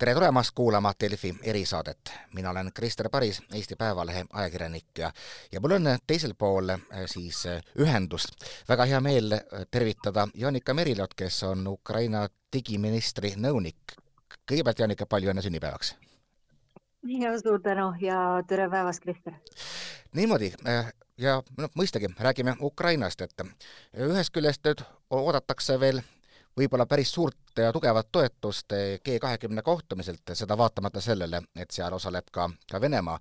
tere tulemast kuulama Delfi erisaadet. mina olen Krister Paris, Eesti Päevalehe ajakirjanik ja, ja mul on teisel pool äh, siis äh, ühendust. väga hea meel äh, tervitada Janika Merilot, kes on Ukraina digiministri nõunik. kõigepealt, Janika, palju õnne sünnipäevaks! ja suur tänu ja tere päevast, Krister! niimoodi ja noh, mõistagi räägime Ukrainast, et ühest küljest nüüd oodatakse veel võib-olla päris suurt ja tugevat toetust G kahekümne kohtumiselt, seda vaatamata sellele, et seal osaleb ka, ka Venemaa,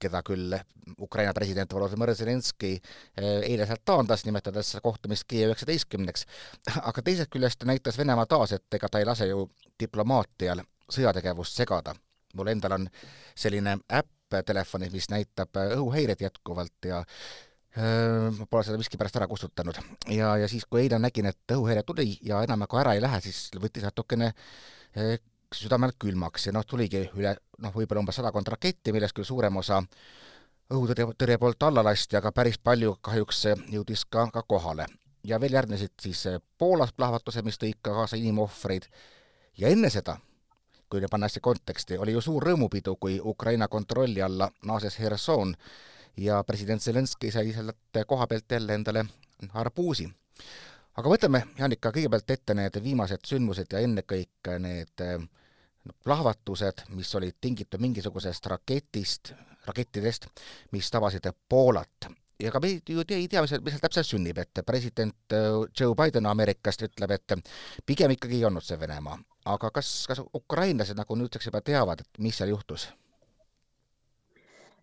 keda küll Ukraina president Volodõmõr Zelenskõi eh, eile sealt taandas, nimetades kohtumist G üheksateistkümneks. aga teisest küljest näitas Venemaa taas, et ega ta ei lase ju diplomaatial sõjategevust segada. mul endal on selline äpp telefonis, mis näitab õhuhäired jätkuvalt ja ma pole seda miskipärast ära kustutanud. ja, ja siis, kui eile nägin, et õhuhäire tuli ja enam nagu ära ei lähe, siis võttis natukene südamel külmaks ja noh, tuligi üle noh, võib-olla umbes sadakond raketti, millest küll suurem osa õhutõrje, tõrje poolt alla lasti, aga päris palju kahjuks jõudis ka, ka kohale. ja veel järgnesid siis Poolas plahvatused, mis tõid ka kaasa inimohvreid ja enne seda, kui panna hästi konteksti, oli ju suur rõõmupidu, kui Ukraina kontrolli alla naases Herson ja president Zelenskõi sai sealt koha pealt jälle endale arbuusi. aga võtame, Janika, kõigepealt ette need viimased sündmused ja ennekõike need plahvatused, mis olid tingitud mingisugusest raketist, rakettidest, mis tabasid Poolat. ja ka me ju ei tea, mis seal, mis seal täpselt sünnib, et president äh, Joe Biden Ameerikast ütleb, et pigem ikkagi ei olnud see Venemaa. aga kas, kas ukrainlased nagu nüüdseks juba teavad, et mis seal juhtus?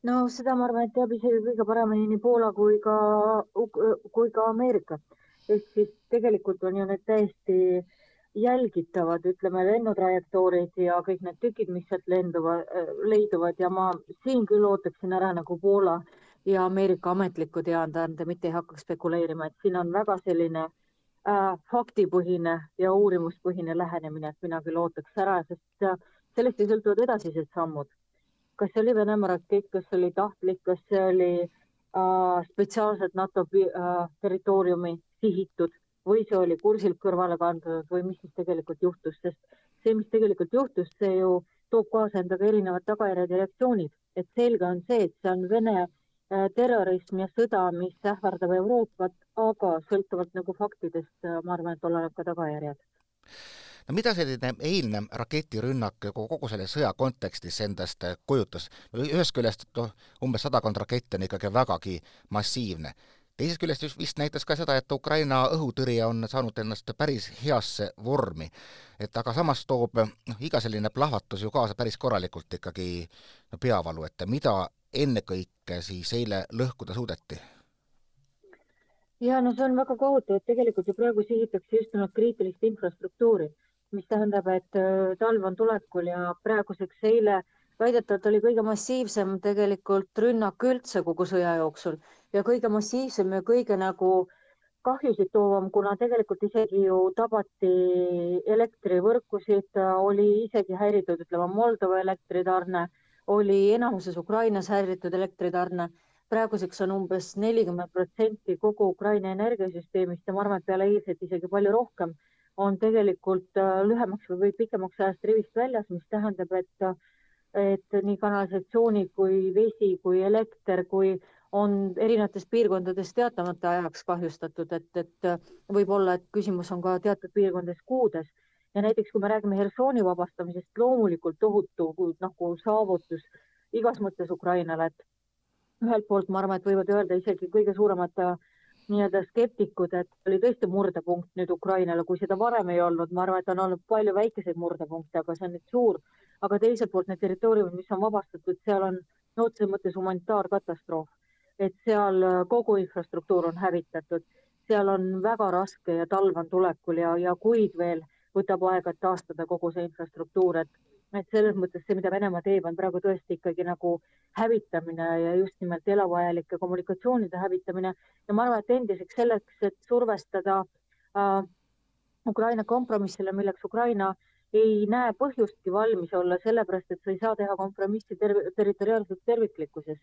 No seda ma arvan, et teab isegi kõige paremini nii Poola kui ka, kui ka Ameerika. ehk siis tegelikult on ju need täiesti jälgitavad, ütleme lennutrajektoorid ja kõik need tükid, mis sealt lenduvad, leiduvad ja ma siin küll ootaksin ära nagu Poola ja Ameerika ametlikku teadaande, mitte ei hakkaks spekuleerima, et siin on väga selline äh, faktipõhine ja uurimuspõhine lähenemine, et mina küll ootaks ära, sest äh, sellest ju sõltuvad edasised sammud kas see oli Venemaa rakett, kas see oli tahtlik, kas see oli äh, spetsiaalselt NATO äh, territooriumi sihitud või see oli kursilt kõrvale kandunud või mis siis tegelikult juhtus, sest see, mis tegelikult juhtus, see ju toob kaasa endaga erinevad tagajärjed ja reaktsioonid, et selge on see, et see on Vene äh, terrorism ja sõda, mis ähvardab Euroopat, aga sõltuvalt nagu faktidest, äh, ma arvan, et oleneb ka tagajärjed no mida selline eilne raketirünnak kogu, selle sõja kontekstis endast kujutas? ühest küljest noh, umbes sadakond raketti on ikkagi vägagi massiivne. teisest küljest just vist näitas ka seda, et Ukraina õhutõrje on saanud ennast päris heasse vormi. et aga samas toob noh, iga selline plahvatus ju kaasa päris korralikult ikkagi no, peavalu, et mida ennekõike siis eile lõhkuda suudeti ja no see on väga kohutav, et tegelikult ju praegu sihitakse just nimelt kriitilist infrastruktuuri mis tähendab, et äh, talv on tulekul ja praeguseks eile väidetavalt oli kõige massiivsem tegelikult rünnak üldse kogu sõja jooksul ja kõige massiivsem ja kõige nagu kahjusid toovam, kuna tegelikult isegi ju tabati elektrivõrkusid, oli isegi häiritud, ütleme Moldova elektritarne, oli enamuses Ukrainas häiritud elektritarne. praeguseks on umbes nelikümmend protsenti kogu Ukraina energiasüsteemist ja ma arvan, et peale eilset isegi palju rohkem on tegelikult äh, lühemaks või pikemaks ajast rivist väljas, mis tähendab, et, et nii kanalisatsioonid kui vesi kui elekter kui on erinevates piirkondades teatamata ajaks kahjustatud, et, et võib-olla, et küsimus on ka teatud piirkondades kuudes. Ja näiteks kui me räägime Hersoni vabastamisest, loomulikult tohutu nagu saavutus igas mõttes Ukrainale, et ühelt poolt ma arvan, et võivad öelda isegi kõige suuremad äh, nii-öelda skeptikud, et oli tõesti murdepunkt nüüd Ukrainale, kui seda varem ei olnud, ma arvan, et on olnud palju väikeseid murdepunkte, aga see on nüüd suur. aga teiselt poolt need territooriumid, mis on vabastatud, seal on otseses mõttes humanitaarkatastroof, et seal äh, kogu infrastruktuur on hävitatud, seal on väga raske ja talv on tulekul ja, ja kuid veel võtab aega, et taastada kogu see infrastruktuur, et et selles mõttes see, mida Venemaa teeb, on praegu tõesti ikkagi nagu hävitamine ja just nimelt elavajalike kommunikatsioonide hävitamine ja ma arvan, et endiseks selleks, et survestada äh, Ukraina kompromissile, milleks Ukraina ei näe põhjustki valmis olla, sellepärast et sa ei saa teha kompromissi ter territoriaalses terviklikkuses.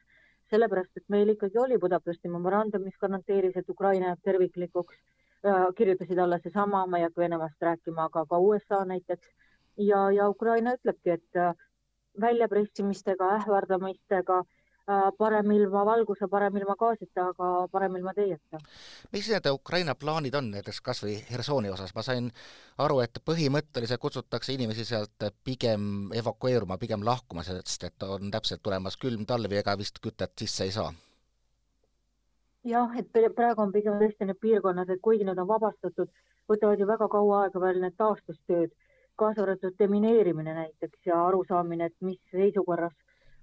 sellepärast, et meil ikkagi oli Budapesti memorandum, mis garanteeris, et Ukraina jääb terviklikuks äh,. kirjutasid alla seesama, ma ei hakka Venemaast rääkima, aga ka USA näiteks ja, ja Ukraina ütlebki, et äh, väljapressimistega, ähvardamistega äh, parem ilma valguse, parem ilma gaasita, aga parem ilma teieta. mis need Ukraina plaanid on näiteks kas või Hersoni osas, ma sain aru, et põhimõtteliselt kutsutakse inimesi sealt pigem evakueeruma, pigem lahkuma, sest et on täpselt tulemas külm talv ja ega vist kütet sisse ei saa. Jah, et praegu on pigem tõesti need piirkonnad, et kuigi nad on vabastatud, võtavad ju väga kaua aega veel need taastustööd, kaasa arvatud demineerimine näiteks ja arusaamine, et mis seisukorras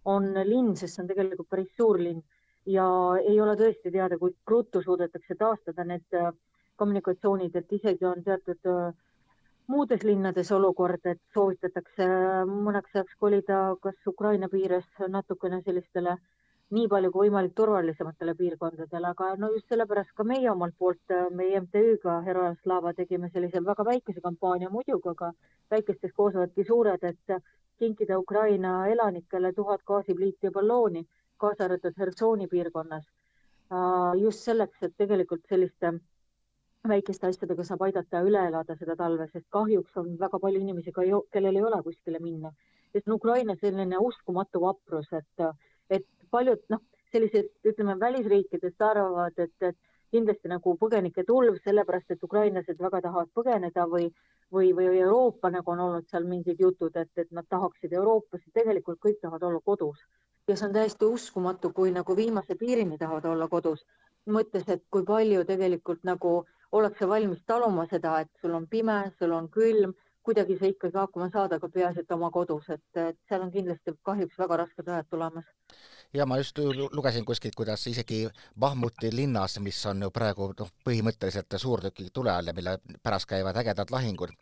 on linn, sest see on tegelikult päris suur linn. Ja ei ole tõesti teada, kui ruttu suudetakse taastada need äh, kommunikatsioonid, et isegi on teatud äh, muudes linnades olukord, et soovitatakse äh, mõneks ajaks kolida kas Ukraina piires natukene sellistele äh, nii palju kui võimalik turvalisematele piirkondadele, aga no just sellepärast ka meie omalt poolt, äh, meie MTÜ-ga Heroja Slava tegime sellise väga väikese kampaania muidugi, aga väikestest koosnevadki suured, et kinkida Ukraina elanikele tuhat gaasipliiti ja ballooni, kaasa arvatud Hersoni piirkonnas. Äh, just selleks, et tegelikult selliste väikeste asjadega saab aidata üle elada seda talve, sest kahjuks on väga palju inimesi ka, kellel ei ole kuskile minna. sest on Ukraina selline uskumatu vaprus, et et paljud noh, sellised ütleme välisriikidest arvavad, et, et kindlasti nagu põgenike tulv, sellepärast et ukrainlased väga tahavad põgeneda või, või, või Euroopa nagu on olnud seal mingid jutud, et, et nad tahaksid Euroopasse, tegelikult kõik tahavad olla kodus ja see on täiesti uskumatu, kui nagu viimase piirini tahavad olla kodus. mõttes, et kui palju tegelikult nagu ollakse valmis taluma seda, et sul on pime, sul on külm, kuidagi sa ikkagi hakkama saada, aga peaasi, et oma kodus, et, et seal on kindlasti kahjuks väga rasked ajad tulemas ja ma just lugesin kuskilt, kuidas isegi Bahmuti linnas, mis on ju praegu noh, põhimõtteliselt suurtüki tule all ja mille pärast käivad ägedad lahingud,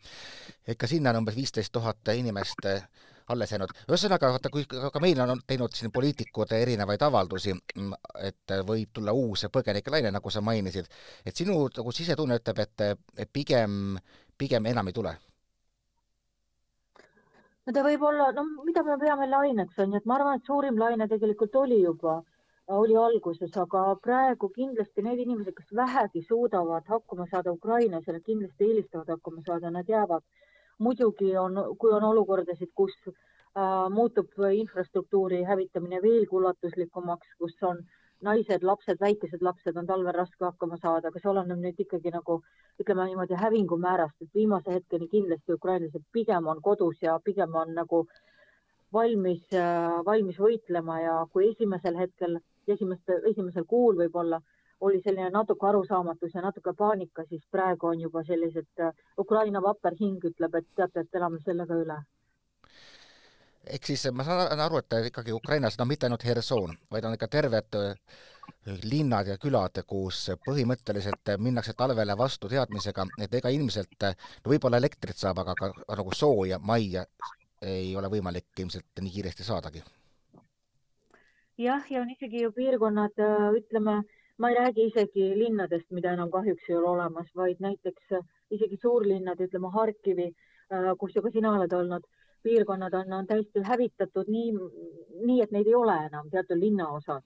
et ka sinna on umbes viisteist tuhat inimest eh, alles jäänud. ühesõnaga, vaata, kui ka meil on teinud siin poliitikud erinevaid avaldusi, mm, et võib tulla uus põgenikelaine, nagu sa mainisid, et sinu nagu sisetunne ütleb, et pigem, pigem enam ei tule no ta võib olla, no mida me peame laineks on ju, et ma arvan, et suurim laine tegelikult oli juba, oli alguses, aga praegu kindlasti need inimesed, kes vähegi suudavad hakkama saada Ukrainas ja nad kindlasti eelistavad hakkama saada, nad jäävad. muidugi on, kui on olukordasid, kus äh, muutub infrastruktuuri hävitamine veelgi ulatuslikumaks, kus on äh, naised, lapsed, väikesed lapsed on talvel raske hakkama saada, aga see oleneb nüüd ikkagi nagu ütleme niimoodi hävingumäärast, et viimase hetkeni kindlasti ukrainlased pigem on kodus ja pigem on nagu valmis, valmis võitlema ja kui esimesel hetkel, esimeste, esimesel kuul võib-olla oli selline natuke arusaamatus ja natuke paanika, siis praegu on juba sellised, Ukraina vapper hing ütleb, et teate, et elame sellega üle ehk siis ma saan aru, et ikkagi Ukrainas, no mitte ainult Herson, vaid on ikka terved äh, linnad ja külad, kus põhimõtteliselt minnakse talvele vastu teadmisega, et ega ilmselt, no võib-olla elektrit saab, aga ka nagu sooja, majja ei ole võimalik ilmselt nii kiiresti saadagi. jah, ja on isegi ju piirkonnad, äh, ütleme, ma ei räägi isegi linnadest, mida enam kahjuks ei ole olemas, vaid näiteks isegi suurlinnad, ütleme Harkivi, äh, kus ju ka sina oled olnud piirkonnad on, on täiesti hävitatud nii, nii et neid ei ole enam teatud linnaosas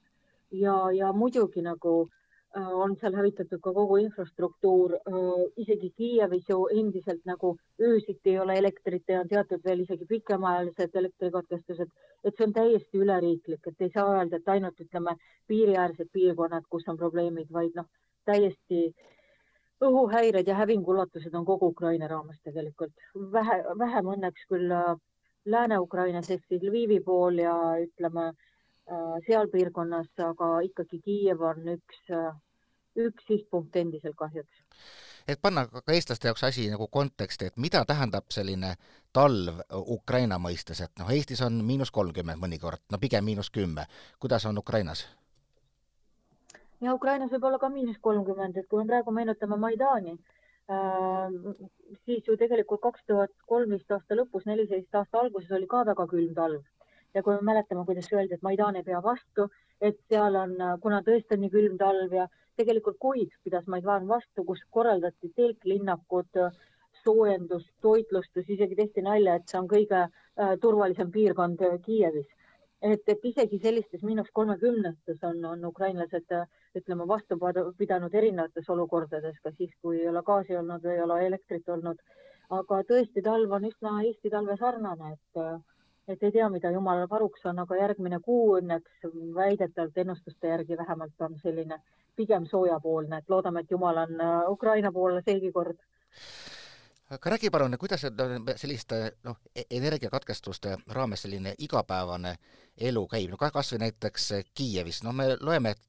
ja, ja muidugi nagu äh, on seal hävitatud ka kogu infrastruktuur äh,. isegi Kiievis ju endiselt nagu öösiti ei ole elektrit ja on teatud veel isegi pikemaajalised elektrikatkestused, et see on täiesti üleriiklik, et ei saa öelda, et ainult ütleme piiriäärsed piirkonnad, kus on probleemid, vaid noh, täiesti äh, õhuhäired ja hävingulatused on kogu Ukraina raames tegelikult. vähe, vähem õnneks küll äh, Lääne-Ukrainas ehk siis Lvivi pool ja ütleme äh, seal piirkonnas, aga ikkagi Kiiev on üks, äh, üks sihtpunkt endiselt kahjuks. et panna ka eestlaste jaoks asi nagu konteksti, et mida tähendab selline talv Ukraina mõistes, et noh, Eestis on miinus kolmkümmend mõnikord, no pigem miinus kümme. kuidas on Ukrainas? Ja Ukrainas võib olla ka miinus kolmkümmend, et kui me praegu meenutame Maidani äh,, siis ju tegelikult kaks tuhat kolmteist aasta lõpus, neliteist aasta alguses oli ka väga külm talv. Ja kui me mäletame, kuidas öeldi, et Maidan ei pea vastu, et seal on, kuna tõesti on nii külm talv ja tegelikult kuid pidas Maidan vastu, kus korraldati telklinnakud, soojendust, toitlustus, isegi tehti nalja, et see on kõige äh, turvalisem piirkond Kiievis et, et isegi sellistes miinus kolmekümnetes on, on ukrainlased ütleme vastu pidanud erinevates olukordades, ka siis, kui ei ole gaasi olnud või ei ole elektrit olnud. aga tõesti, talv on üsna Eesti talve sarnane, et, et ei tea, mida jumalal varuks on, aga järgmine kuu õnneks väidetavalt ennustuste järgi vähemalt on selline pigem soojapoolne, et loodame, et jumal on Ukraina poole seegi kord aga räägi palun, kuidas selliste noh, e-, energiakatkestuste raames selline igapäevane elu käib, no kas või näiteks Kiievis, noh, me loeme, et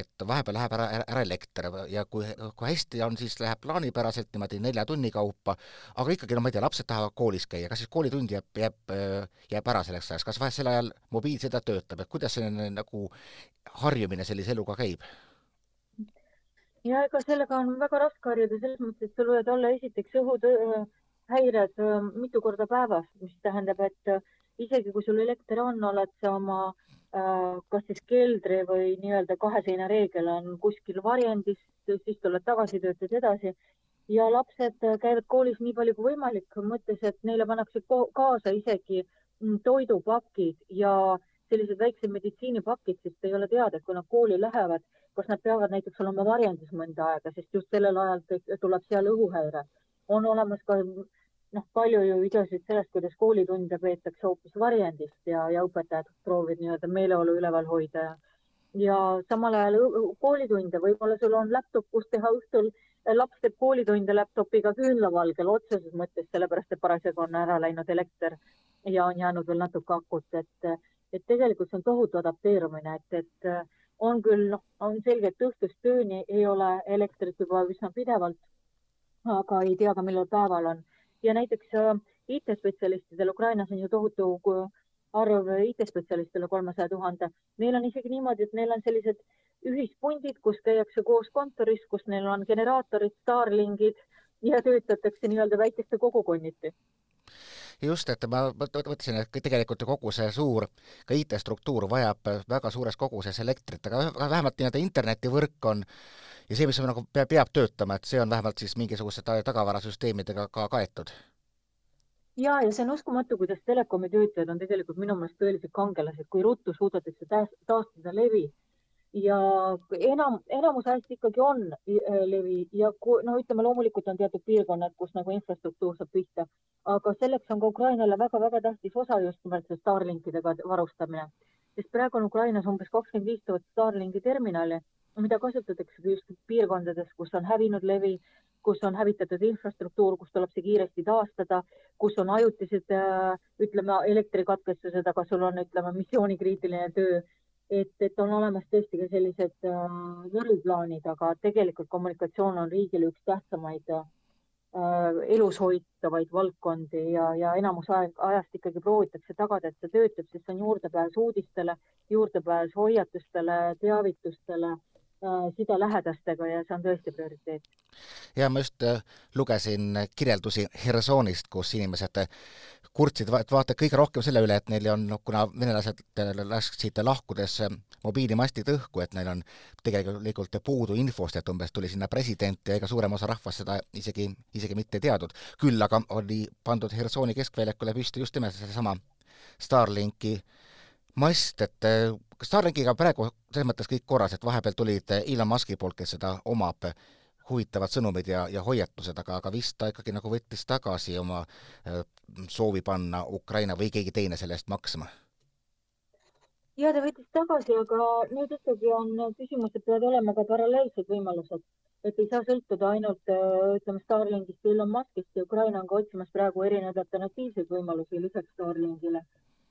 et vahepeal läheb ära, ära elekter ja kui, kui hästi on, siis läheb plaanipäraselt niimoodi nelja tunni kaupa, aga ikkagi, no ma ei tea, lapsed tahavad koolis käia, kas siis koolitund jääb, jääb, jääb ära selleks ajaks, kas vahest sel ajal mobiilside töötab, et kuidas selline nagu harjumine sellise eluga käib? Ja ega sellega on väga raske harjuda selles mõttes, et sul võivad olla esiteks õhuhäired äh, mitu korda päevas, mis tähendab, et äh, isegi kui sul elekter on, oled sa oma äh, kas siis keldri või nii-öelda kahe seina reegel on kuskil varjendis, siis tuled tagasi, töötad edasi. Ja lapsed käivad koolis nii palju kui võimalik, mõttes, et neile pannakse kaasa isegi mm, toidupakid ja sellised väiksed meditsiinipakid, sest ei ole teada, kui nad kooli lähevad, kas nad peavad näiteks olema varjendis mõnda aega, sest just sellel ajal tuleb seal õhuhäire. on olemas ka noh, palju ju videosid sellest, kuidas koolitunde peetakse hoopis varjendist ja, ja õpetajad proovivad nii-öelda meeleolu üleval hoida ja, ja samal ajal koolitunde, võib-olla sul on laptop, kus teha õhtul, laps teeb koolitunde laptopiga küünlavalgel otseses mõttes, sellepärast et parasjagu on ära läinud elekter ja on jäänud veel natuke akut, et, et tegelikult see on tohutu adapteerumine, et, et on küll, noh, on selge, et õhtust ööni ei ole elektrit juba üsna pidevalt, aga ei tea ka, millal päeval on. ja näiteks äh, IT-spetsialistidel Ukrainas on ju tohutu arv IT-spetsialiste üle kolmesaja tuhande. Neil on isegi niimoodi, et neil on sellised ühispundid, kus käiakse koos kontoris, kus neil on generaatorid, Starlinkid ja töötatakse nii-öelda väikeste kogukonniti just, et ma mõtlesin, et tegelikult ju kogu see suur ka IT-struktuur vajab väga suures koguses elektrit, aga vähemalt nii-öelda internetivõrk on ja see, mis nagu peab, peab töötama, et see on vähemalt siis mingisuguste tagavarasüsteemidega ka kaetud. Ja, ja see on uskumatu, kuidas telekomi töötajad on tegelikult minu meelest tõelised kangelased, kui ruttu suudetakse taastada levi ja enam, enamus ajast ikkagi on äh, levi ja kui, no ütleme, loomulikult on teatud piirkonnad, kus nagu infrastruktuur saab pihta, aga selleks on ka Ukrainale väga-väga tähtis osa just nimelt see Starlinkidega varustamine, sest praegu on Ukrainas umbes kakskümmend viis tuhat Starlinki terminali, mida kasutatakse just piirkondades, kus on hävinud levi, kus on hävitatud infrastruktuur, kus tuleb see kiiresti taastada, kus on ajutised, äh, ütleme, elektrikatkestused, aga sul on, ütleme, missioonikriitiline töö et, et on olemas tõesti ka sellised äh, võruplaanid, aga tegelikult kommunikatsioon on riigile üks tähtsamaid äh, elus hoitavaid valdkondi ja, ja enamus aeg, ajast ikkagi proovitakse tagada, et see töötab, sest on juurdepääs uudistele, juurdepääs hoiatustele, teavitustele äh,, side lähedastega ja see on tõesti prioriteet. ja ma just äh, lugesin kirjeldusi Hersonist, kus inimesed kurtsid, et vaata kõige rohkem selle üle, et neil on, noh, kuna venelased lasksid lahkudes mobiilimastid õhku, et neil on tegelikult puudu infost, et umbes tuli sinna president ja ega suurem osa rahvast seda isegi, isegi mitte teadnud. küll aga oli pandud Hersoni keskväljakule püsti just nimelt seesama Starlinki mast, et eh, Starlinkiga praegu selles mõttes kõik korras, et vahepeal tulid Elon Muski poolt, kes seda omab, huvitavad sõnumid ja, ja hoiatused, aga, aga vist ta ikkagi nagu võttis tagasi oma äh, soovi panna Ukraina või keegi teine selle eest maksma? ja ta võttis tagasi, aga nüüd ikkagi on küsimus, et peavad olema ka paralleelsed võimalused, et ei saa sõltuda ainult äh, ütleme Starlinkist ja Elon Muskist ja Ukraina on ka otsimas praegu erinevaid alternatiivseid võimalusi lisaks Starlinkile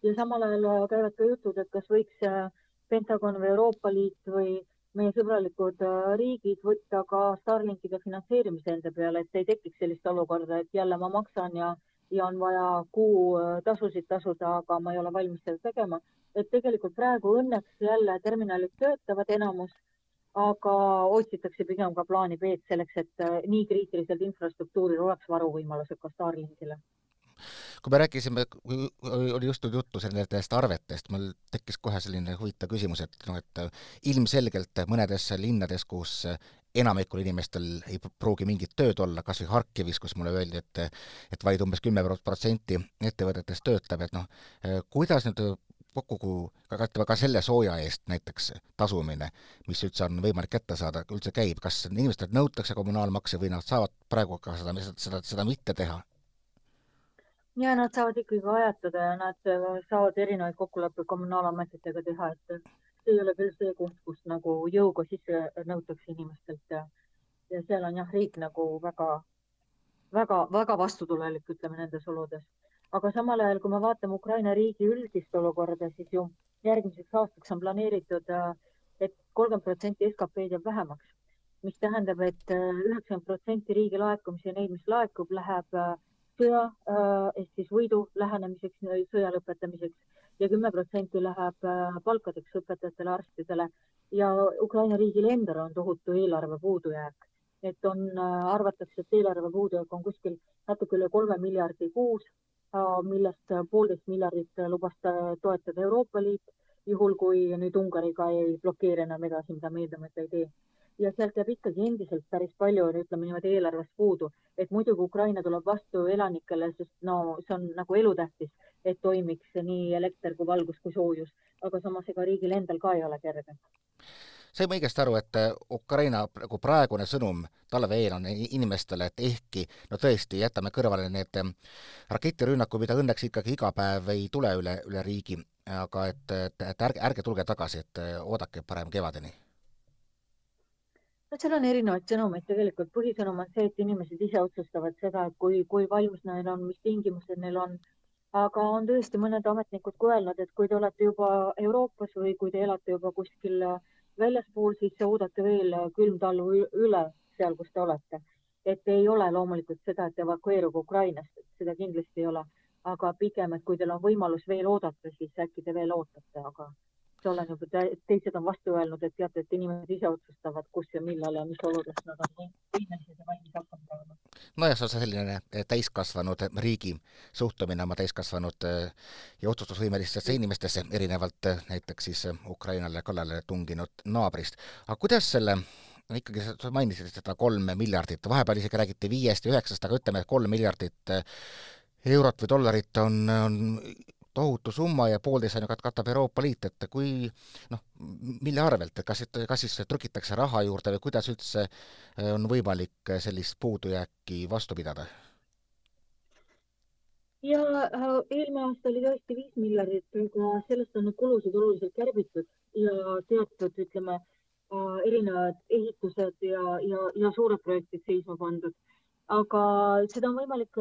ja samal ajal käivad ka jutud, et kas võiks äh, Pentagon või Euroopa Liit või meie sõbralikud äh, riigid võtta ka Starlinkide finantseerimise enda peale, et ei tekiks sellist olukorda, et jälle ma maksan ja, ja on vaja kuutasusid tasuda, aga ma ei ole valmis seda tegema. et tegelikult praegu õnneks jälle terminalid töötavad enamus, aga otsitakse pigem ka plaani B-d selleks, et äh, nii kriitiliselt infrastruktuuril oleks varuvõimalused ka Starlinkile kui me rääkisime, oli just juttu nendest arvetest, mul tekkis kohe selline huvitav küsimus, et noh, et ilmselgelt mõnedes linnades, kus enamikul inimestel ei pruugi mingit tööd olla, kas või Harkivis, kus mulle öeldi, et et vaid umbes kümme protsenti ettevõtetest töötab, et noh, kuidas nüüd kokku ka, ka selle sooja eest näiteks tasumine, mis üldse on võimalik kätte saada, üldse käib, kas inimestelt nõutakse kommunaalmakse või nad saavad praegu ka seda, seda, seda mitte teha? Ja nad saavad ikkagi ajatada ja nad saavad erinevaid kokkuleppeid kommunaalametitega teha, et see ei ole küll see koht, kus nagu jõuga sisse nõutakse inimestelt ja, ja seal on jah, riik nagu väga, väga, väga vastutulelik, ütleme nendes oludes. Aga samal ajal, kui me vaatame Ukraina riigi üldist olukorda, siis ju järgmiseks aastaks on planeeritud et, et kolmkümmend protsenti SKP-d jääb vähemaks, mis tähendab et, et üheksakümmend protsenti riigi laekumisi ja neid, mis laekub, läheb sõja ehk siis võidu lähenemiseks, sõja lõpetamiseks. Ja kümme protsenti läheb palkadeks õpetajatele, arstidele. Ja Ukraina riigil endal on tohutu eelarve puudujääk. Et on, arvatakse, et eelarve puudujääk on kuskil natuke üle kolme miljardi kuus millest poolteist miljardit lubas toetada Euroopa Liit, juhul kui nüüd Ungari ka ei blokeeri enam edasi, mida me eeldame, et ei tee. Ja sealt jääb ikkagi endiselt päris palju, ütleme niimoodi, eelarvest puudu, et muidugi Ukraina tuleb vastu elanikele, sest no see on nagu elutähtis, et toimiks nii elekter kui valgus kui soojus, aga samas ega riigil endal ka ei ole kerge. Sain ma õigesti aru, et äh, Ukraina nagu praegune sõnum talve eel on inimestele, et ehkki no tõesti, jätame kõrvale need ähm, raketirünnakud, mida õnneks ikkagi iga päev ei tule üle, üle riigi, aga et, et, ärge, ärge tulge tagasi, et äh, oodake parem kevadeni no seal on erinevaid sõnumeid, tegelikult põhisõnum on see, et inimesed ise otsustavad seda, et kui, kui valmis neil on, mis tingimused neil on. aga on tõesti mõned ametnikud ka öelnud, et kui te olete juba Euroopas või kui te elate juba kuskil väljaspool, siis oodake veel külm talv üle seal, kus te olete. et ei ole loomulikult seda, et evakueeruge Ukrainast, seda kindlasti ei ole, aga pigem, et kui teil on võimalus veel oodata, siis äkki te veel ootate, aga see olen juba, teised on vastu öelnud, et teate, et inimesed ise otsustavad, kus ja millal ja mis oludes nad on võimelised ja valmis hakkama saama. nojah, see on selline eh, täiskasvanud riigi suhtumine oma täiskasvanud eh, ja otsustusvõimelistesse inimestesse, erinevalt eh, näiteks siis Ukrainale kallale tunginud naabrist. aga kuidas selle ikkagi sa mainisid seda kolme miljardit, vahepeal isegi räägiti viiest ja üheksast, aga ütleme, et kolm miljardit eurot või dollarit on, on tohutu summa ja poolteist on ju katab Euroopa Liit, et kui noh, mille arvelt, et kas, kas siis trükitakse raha juurde või kuidas üldse äh, on võimalik sellist puudujääki vastu pidada? ja äh, eelmine aasta oli tõesti viis miljardit, aga sellest on nüüd kulusid oluliselt kärbitud ja teatud, ütleme, äh, erinevad ehitused ja, ja, ja suured projektid seisma pandud aga seda on võimalik,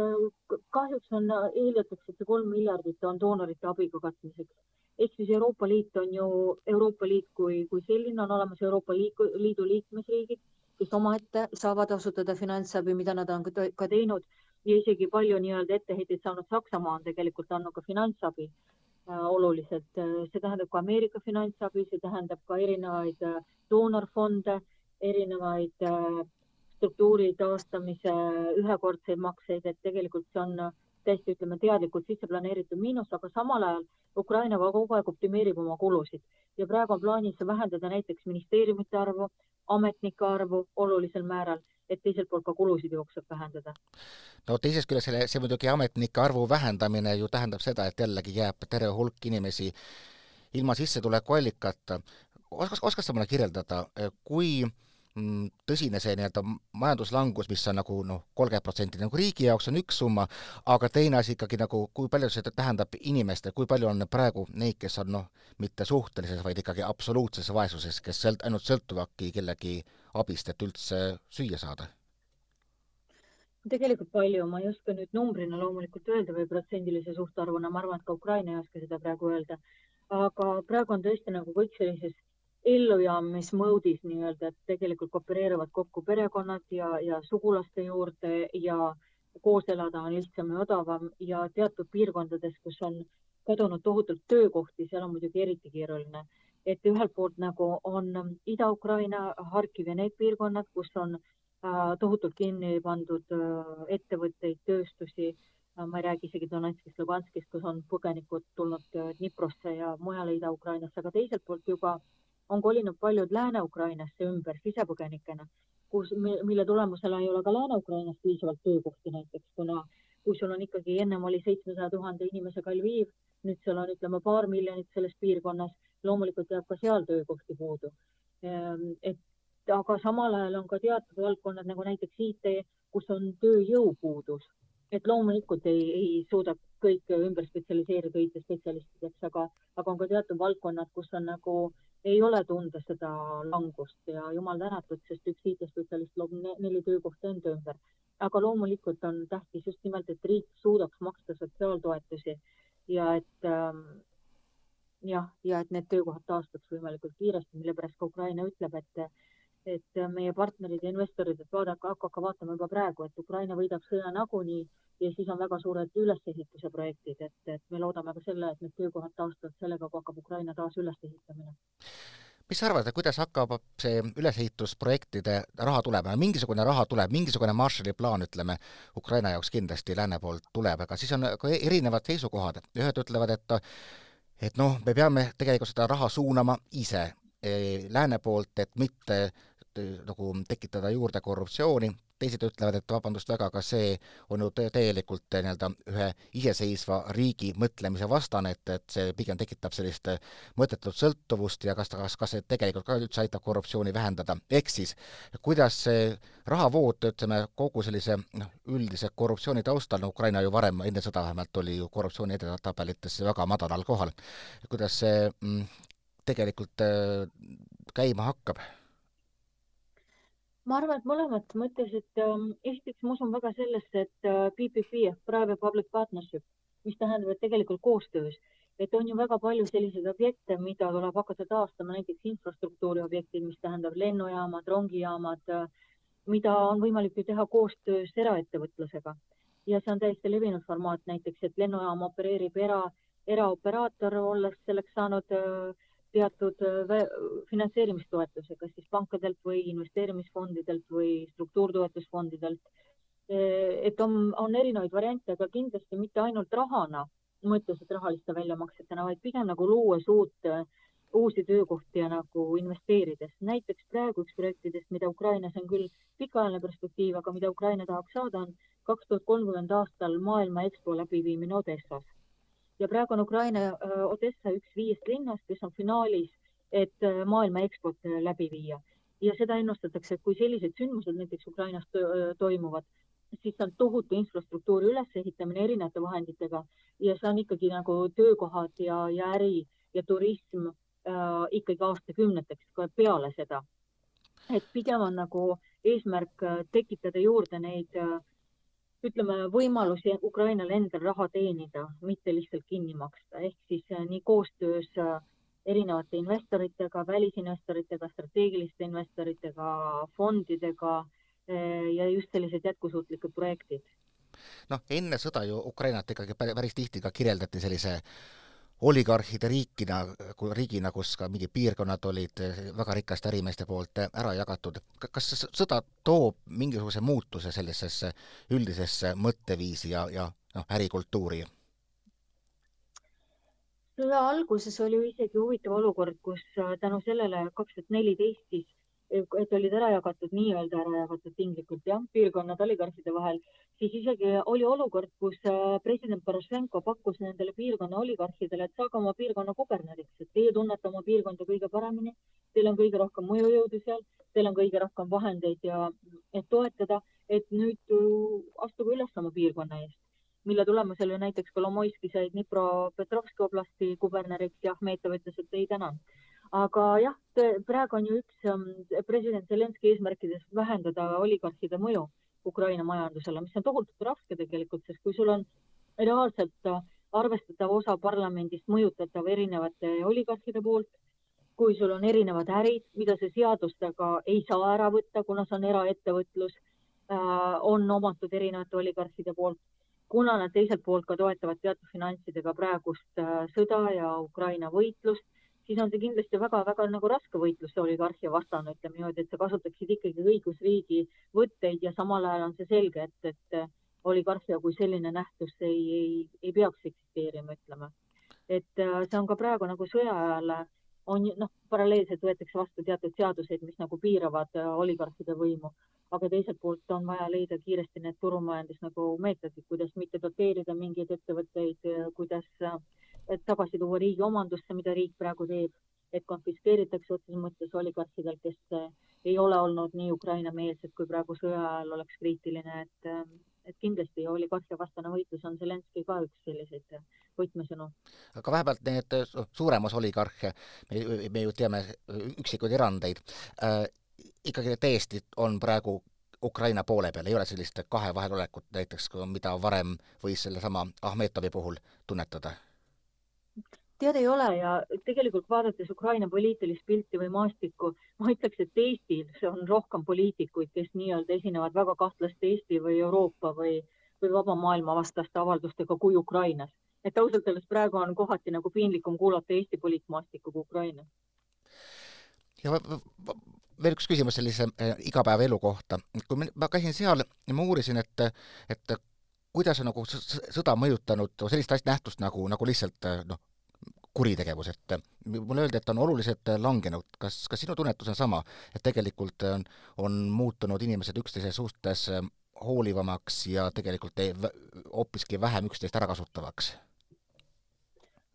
kahjuks on, eeldatakse, et see kolm miljardit on doonorite abiga katmiseks. ehk siis Euroopa Liit on ju, Euroopa Liit kui, kui selline on olemas Euroopa Liidu liikmesriigid, kes omaette saavad osutada finantsabi, mida nad on ka teinud ja isegi palju nii-öelda etteheiteid saanud Saksamaa on tegelikult andnud ka finantsabi äh, oluliselt. see tähendab ka Ameerika finantsabi, see tähendab ka erinevaid äh, doonorfonde, erinevaid äh, struktuuri taastamise ühekordseid makseid, et tegelikult see on täiesti, ütleme, teadlikult sisse planeeritud miinus, aga samal ajal Ukraina kogu aeg optimeerib oma kulusid ja praegu on plaanis vähendada näiteks ministeeriumite arvu, ametnike arvu olulisel määral, et teiselt poolt ka kulusid jooksvalt vähendada. no teisest küljest selle, see muidugi ametnike arvu vähendamine ju tähendab seda, et jällegi jääb terve hulk inimesi ilma sissetulekuallikata. oskas, oskad sa mulle kirjeldada, kui äh, tõsine see nii-öelda majanduslangus, mis on nagu noh, kolmkümmend protsenti nagu riigi jaoks on üks summa, aga teine asi ikkagi nagu, kui palju see tähendab inimestele, kui palju on praegu neid, kes on noh, mitte suhtelises, vaid ikkagi absoluutses vaesuses, kes sõlt-, ainult sõltuvadki kellegi abist, et üldse süüa saada? tegelikult palju, ma ei oska nüüd numbrina loomulikult öelda või protsendilise suhtarvuna, ma arvan, et ka Ukraina ei oska seda praegu öelda, aga praegu on tõesti nagu kõik sellises ellujäämismoodis nii-öelda, et tegelikult koopereeruvad kokku perekonnad ja, ja sugulaste juurde ja koos elada on lihtsam ja odavam ja teatud piirkondades, kus on kadunud tohutult töökohti, seal on muidugi eriti keeruline. et ühelt poolt nagu on Ida-Ukraina, Harkiv ja need piirkonnad, kus on äh, tohutult kinni pandud äh, ettevõtteid, tööstusi äh,. ma ei räägi isegi Donetskist, Luganskist, kus on põgenikud tulnud äh, Dniprosse ja mujale Ida-Ukrainasse, aga teiselt poolt juba äh, on kolinud paljud Lääne-Ukrainasse ümber sisepõgenikena, kus, mille tulemusel ei ole ka Lääne-Ukrainas piisavalt töökohti näiteks, kuna kui sul on ikkagi ennem oli seitsmesaja tuhande inimesega Lviv, nüüd seal on, ütleme, paar miljonit selles piirkonnas, loomulikult jääb ka seal töökohti puudu. Ehm, et aga samal ajal on ka teatud valdkonnad nagu näiteks IT, kus on tööjõupuudus, et loomulikult ei, ei suuda kõik ümber spetsialiseeruda IT-spetsialistideks, aga, aga on ka teatud valdkonnad, kus on nagu ei ole tunda seda langust ja jumal tänatud, sest üks IT-spetsialist loob neli töökohta enda ümber. aga loomulikult on tähtis just nimelt, et riik suudaks maksta sotsiaaltoetusi ja et ähm, jah, ja et need töökohad taastuks võimalikult kiiresti, mille pärast ka Ukraina ütleb, et et meie partnerid ja investorid, et vaadake, hakake vaatama juba praegu, et Ukraina võidab sõja nagunii ja siis on väga suured ülesehituse projektid, et, et me loodame ka selle, et need töökohad taastuvad sellega, kui hakkab Ukraina taas üles ehitamine. mis sa arvad, kuidas hakkab see ülesehitusprojektide raha tulema, mingisugune raha tuleb, mingisugune Marshalli plaan, ütleme, Ukraina jaoks kindlasti lääne poolt tuleb, aga siis on ka erinevad seisukohad, ühed ütlevad, et et noh, me peame tegelikult seda raha suunama ise eh, lääne poolt, et mitte nagu tekitada juurde korruptsiooni, teised ütlevad, et vabandust väga, aga see on ju täielikult nii-öelda ühe iseseisva riigi mõtlemise vastane, et, et see pigem tekitab sellist mõttetut sõltuvust ja kas ta, kas, kas see tegelikult ka üldse aitab korruptsiooni vähendada, ehk siis kuidas see rahavood, ütleme, kogu sellise noh, üldise korruptsiooni taustal, no Ukraina ju varem, enne sõda vähemalt, oli ju korruptsiooni edetabelites väga madalal kohal, kuidas see mm, tegelikult äh, käima hakkab ma arvan, et mõlemat mõttes, et ähm, esiteks ma usun väga sellesse, et äh, PPP ehk private public partnership, mis tähendab, et tegelikult koostöös, et on ju väga palju selliseid objekte, mida tuleb hakata taastama, näiteks infrastruktuuri objektid, mis tähendab lennujaamad, rongijaamad äh,, mida on võimalik ju teha koostöös eraettevõtlusega. ja see on täiesti levinud formaat näiteks, et lennujaam opereerib era, eraoperaator, olles selleks saanud äh, teatud äh, finantseerimistoetuse, kas siis pankadelt või investeerimisfondidelt või struktuurtoetusfondidelt. Äh, et on, on erinevaid variante, aga kindlasti mitte ainult rahana, mõttes, et rahaliste väljamaksetena, vaid pigem nagu luues uut, äh, uusi töökohti ja nagu investeerides. näiteks praegu üks projektidest, mida Ukrainas on küll pikaajaline perspektiiv, aga mida Ukraina tahaks saada, on kaks tuhat kolmkümmend aastal maailma EXPO läbiviimine Odessas ja praegu on Ukraina Odessa üks viiest linnast, kes on finaalis, et maailma eksport äh, läbi viia ja seda ennustatakse, et kui sellised sündmused näiteks Ukrainas toimuvad, siis on tohutu infrastruktuuri ülesehitamine erinevate vahenditega ja see on ikkagi nagu töökohad ja, ja äri ja turism äh, ikkagi aastakümneteks ka peale seda. et pigem on nagu eesmärk tekitada juurde neid äh, ütleme, võimalusi Ukrainal endal raha teenida, mitte lihtsalt kinni maksta, ehk siis äh, nii koostöös äh, erinevate investoritega, välisinvestoritega, strateegiliste investoritega, fondidega äh, ja just sellised jätkusuutlikud projektid. noh, enne sõda ju Ukrainat ikkagi päris tihti ka kirjeldati sellise oligarhide riikina, riigina, kus ka mingid piirkonnad olid väga rikaste ärimeeste poolt ära jagatud. kas sõda toob mingisuguse muutuse sellisesse üldisesse mõtteviisi ja, ja noh, ärikultuuri? sõja alguses oli ju isegi huvitav olukord, kus tänu sellele kaks tuhat neliteist siis et olid ära jagatud, nii-öelda ära jagatud tinglikult jah, piirkonnad oligarhide vahel, siis isegi oli olukord, kus äh, president Porošenko pakkus nendele piirkonna oligarhidele, et saage oma piirkonna kuberneriks, et teie tunnete oma piirkonda kõige paremini, teil on kõige rohkem mõjujõudu seal, teil on kõige rohkem vahendeid ja et toetada, et nüüd äh, astuge üles oma piirkonna eest. Mille tulemusel ju näiteks Kolomoiski sai Dnipropetrovski oblasti kuberneriks ja Ahmetov ütles, et ei tänan aga jah, praegu on ju üks ähm, president Zelenski eesmärkidest vähendada oligarhide mõju Ukraina majandusele, mis on tohutult raske tegelikult, sest kui sul on reaalselt äh, arvestatav osa parlamendist mõjutatav erinevate oligarhide poolt, kui sul on erinevad ärid, mida see seadustega ei saa ära võtta, kuna see on eraettevõtlus, äh, on omatud erinevate oligarhide poolt, kuna nad teiselt poolt ka toetavad teatud finantsidega praegust äh, sõda ja Ukraina võitlust siis on see kindlasti väga-väga nagu raske võitlus oligarhia vastane, ütleme niimoodi, et sa kasutaksid ikkagi õigusriigi võtteid ja samal ajal on see selge, et, et oligarhia kui selline nähtus ei, ei, ei peaks eksisteerima, ütleme. et äh, see on ka praegu nagu sõja ajal on noh, paralleelselt võetakse vastu teatud seaduseid, mis nagu piiravad äh, oligarhide võimu, aga teiselt poolt on vaja leida kiiresti need turumajandus nagu meetodid, kuidas mitte doteerida mingeid ettevõtteid, kuidas äh, et tagasi tuua riigi omandusse, mida riik praegu teeb, et konfiskeeritakse otseses mõttes oligarhidel, kes äh, ei ole olnud nii Ukraina-meelsed, kui praegu sõja ajal oleks kriitiline, et, äh, et kindlasti oligarhia vastane võitlus on Zelenskõi ka üks selliseid võtmesõnu. aga vähemalt need suurem osa oligarhe, me, me ju teame üksikuid erandeid äh,, ikkagi täiesti on praegu Ukraina poole peal, ei ole sellist kahe vahelolekut näiteks, mida varem võis sellesama Ahmetovi puhul tunnetada? Tead, ei ole ja tegelikult vaadates Ukraina poliitilist pilti või maastikku, ma ütleks, et Eestis on rohkem poliitikuid, kes nii-öelda esinevad väga kahtlaste Eesti või Euroopa või, või vaba maailma vastaste avaldustega kui Ukrainas. et ausalt öeldes praegu on kohati nagu piinlikum kuulata Eesti poliitmaastikku kui Ukraina. ja veel üks küsimus sellise äh, igapäevaelu kohta. kui ma käisin seal ja ma uurisin, et, et kuidas on nagu sõda mõjutanud sellist asja, nähtust nagu, nagu lihtsalt äh, noh, kuritegevus, et mulle öeldi, et on oluliselt langenud. kas, kas sinu tunnetus on sama, et tegelikult on, on muutunud inimesed üksteise suhtes äh, hoolivamaks ja tegelikult hoopiski vähem üksteist ära kasutavaks?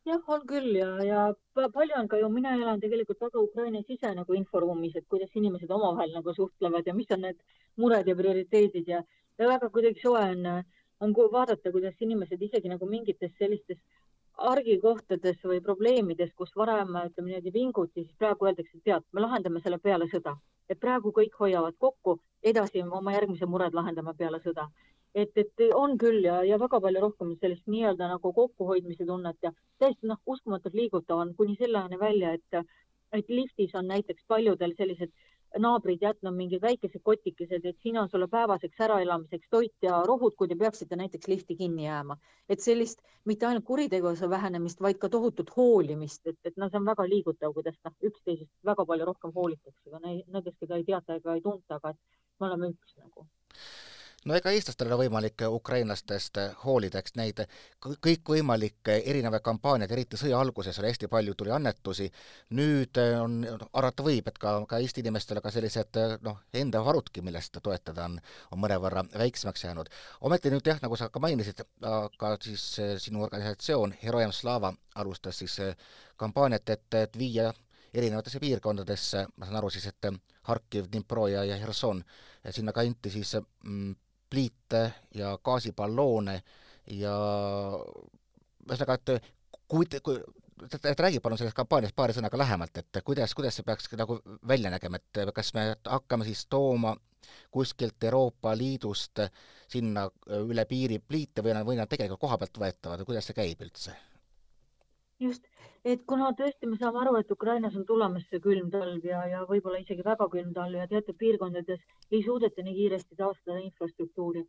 jah, on küll ja, ja palju on ka ju, mina elan tegelikult väga Ukraina sise nagu inforuumis, et kuidas inimesed omavahel nagu suhtlevad ja mis on need mured ja prioriteedid ja, ja väga kuidagi soe on, on vaadata, kuidas inimesed isegi nagu mingites sellistes argikohtades või probleemides, kus varem ütleme niimoodi vinguti, siis praegu öeldakse, et tead, me lahendame selle peale sõda, et praegu kõik hoiavad kokku, edasi oma järgmise mured lahendame peale sõda. Et, et on küll ja, ja väga palju rohkem sellist nii-öelda nagu kokkuhoidmise tunnet ja täiesti noh, uskumatult liigutav on kuni selleni välja, et, et liftis on näiteks paljudel sellised naabrid jätnud mingid väikesed kotikesed, et siin on sulle päevaseks äraelamiseks toit ja rohud, kui te peaksite näiteks lifti kinni jääma. et sellist mitte ainult kuritegevuse vähenemist, vaid ka tohutut hoolimist, et, et noh, see on väga liigutav, kuidas noh, üksteisest väga palju rohkem hoolitakse, ka nendest, keda ei teata ega ei tunta, aga et me oleme üks nagu no ega eestlastel ole võimalik ukrainlastest hoolida, eks neid kõikvõimalikke erinevaid kampaaniaid, eriti sõja alguses oli hästi palju, tuli annetusi, nüüd on, arvata võib, et ka, ka Eesti inimestel ka sellised noh, enda varudki, millest toetada on, on mõnevõrra väiksemaks jäänud. ometi nüüd jah, nagu sa ka mainisid, aga siis sinu organisatsioon Herojem Slava alustas siis kampaaniat, et, et viia erinevatesse piirkondadesse, ma saan aru siis, et Harkiv, Dnipro ja, ja Herson, sinna kanti siis mm, pliite ja gaasiballoone ja ühesõnaga, et kui, kui et räägi palun sellest kampaaniast paari sõnaga lähemalt, et kuidas, kuidas see peaks nagu välja nägema, et kas me hakkame siis tooma kuskilt Euroopa Liidust sinna üle piiri pliite või on, või nad tegelikult koha pealt võetavad või kuidas see käib üldse? Just, et kuna tõesti me saame aru, et Ukrainas on tulemas see külm talv ja, ja võib-olla isegi väga külm talv ja teatud piirkondades ei suudeta nii kiiresti taastada infrastruktuuri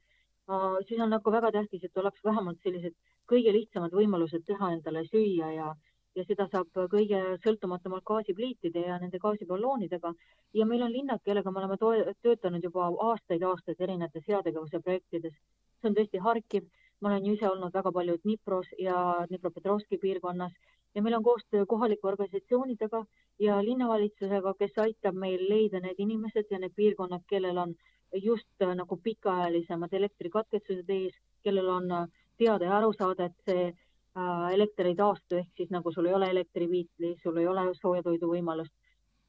siis on nagu väga tähtis, et oleks vähemalt sellised kõige lihtsamad võimalused teha endale süüa ja, ja seda saab kõige sõltumatumalt gaasipliitide ja nende gaasiballoonidega. ja meil on linnad, kellega me oleme töötanud juba aastaid-aastaid erinevates heategevuse projektides. see on tõesti Harkiv ma olen ju ise olnud väga palju Dnipros ja Dnipropetrovski piirkonnas ja meil on koostöö kohalike organisatsioonidega ja linnavalitsusega, kes aitab meil leida need inimesed ja need piirkonnad, kellel on just äh, nagu pikaajalisemad elektrikatkestused ees, kellel on äh, teada ja aru saada, et see äh, elekter ei taastu, ehk siis nagu sul ei ole elektriviitli, sul ei ole sooja toidu võimalust,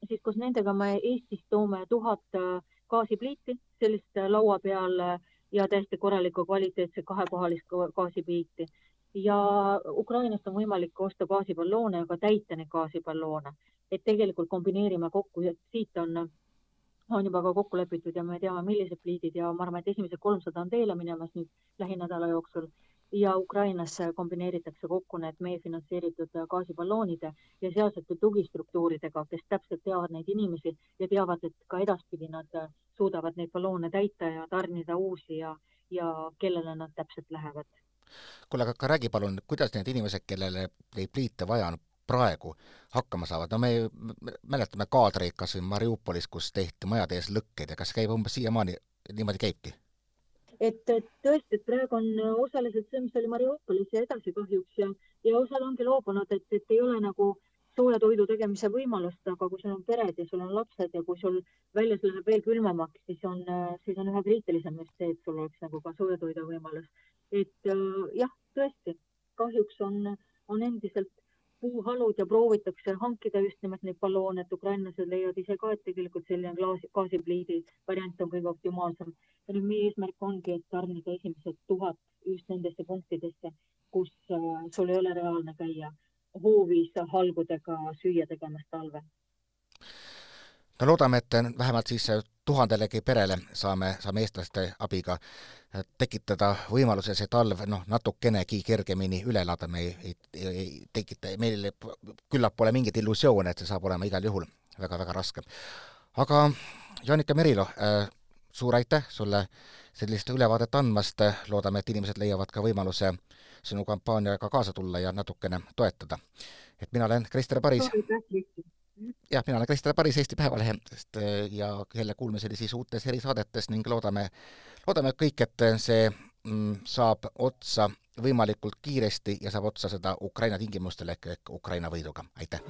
siis koos nendega me Eestis toome tuhat gaasipliiti sellist laua peal äh, ja täiesti korralikku kvaliteetset kahekohalist gaasipiiti. ja Ukrainast on võimalik osta gaasiballoone, aga täita neid gaasiballoone, et tegelikult kombineerime kokku, et siit on, on juba ka kokku lepitud ja me teame, millised pliidid ja ma arvan, et esimesed kolmsada on teele minemas nüüd lähinädala jooksul ja Ukrainas kombineeritakse kokku need meie finantseeritud gaasiballoonide ja sealsete tugistruktuuridega, kes täpselt teavad neid inimesi ja teavad, et ka edaspidi nad suudavad neid balloone täita ja tarnida uusi ja, ja kellele nad täpselt lähevad. kuule, aga räägi palun, kuidas need inimesed, kellele neid pliite vaja on, praegu hakkama saavad, no me mäletame kaadreid kas või Mariupolis, kus tehti majade ees lõkkeid ja kas käib umbes siiamaani, niimoodi käibki? Et, et tõesti, et praegu on osaliselt see, mis oli Mariupolis ja edasi kahjuks ja, ja osad ongi loobunud, et, et ei ole nagu äh, sooja toidu tegemise võimalust, aga kui sul on pered ja sul on lapsed ja kui sul väljas läheb veel külmemaks, siis on, siis on üha kriitilisem just see, et sul oleks nagu ka sooja toidu võimalus. et äh, jah, tõesti, kahjuks on, on endiselt puuhalud ja proovitakse hankida just nimelt neid balloone, et ukrainlased leiavad ise ka, et tegelikult selline klaasi, gaasipliidi variant on kõige optimaalsem. ja nüüd meie eesmärk ongi, et tarnida esimesed tuhat just nendesse punktidesse, kus äh, sul ei ole reaalne käia hoovis halgudega süüa tegemas talvel no loodame, et vähemalt siis tuhandelegi perele saame, saame eestlaste abiga tekitada võimaluse see talv noh, natukenegi kergemini üle elada, me ei, ei, ei tekita, meil küllap pole mingeid illusioone, et see saab olema igal juhul väga-väga raske. aga Jaanika Merilo äh,, suur aitäh sulle sellist ülevaadet andmast, loodame, et inimesed leiavad ka võimaluse sinu kampaaniaga kaasa tulla ja natukene toetada. et mina olen Krister Paris jah, mina olen Krister Paris Eesti Päevalehest äh, ja jälle kuulmiseni siis uutes erisaadetes ning loodame, loodame kõik, et see mm, saab otsa võimalikult kiiresti ja saab otsa seda Ukraina tingimustel ehk, ehk Ukraina võiduga, aitäh!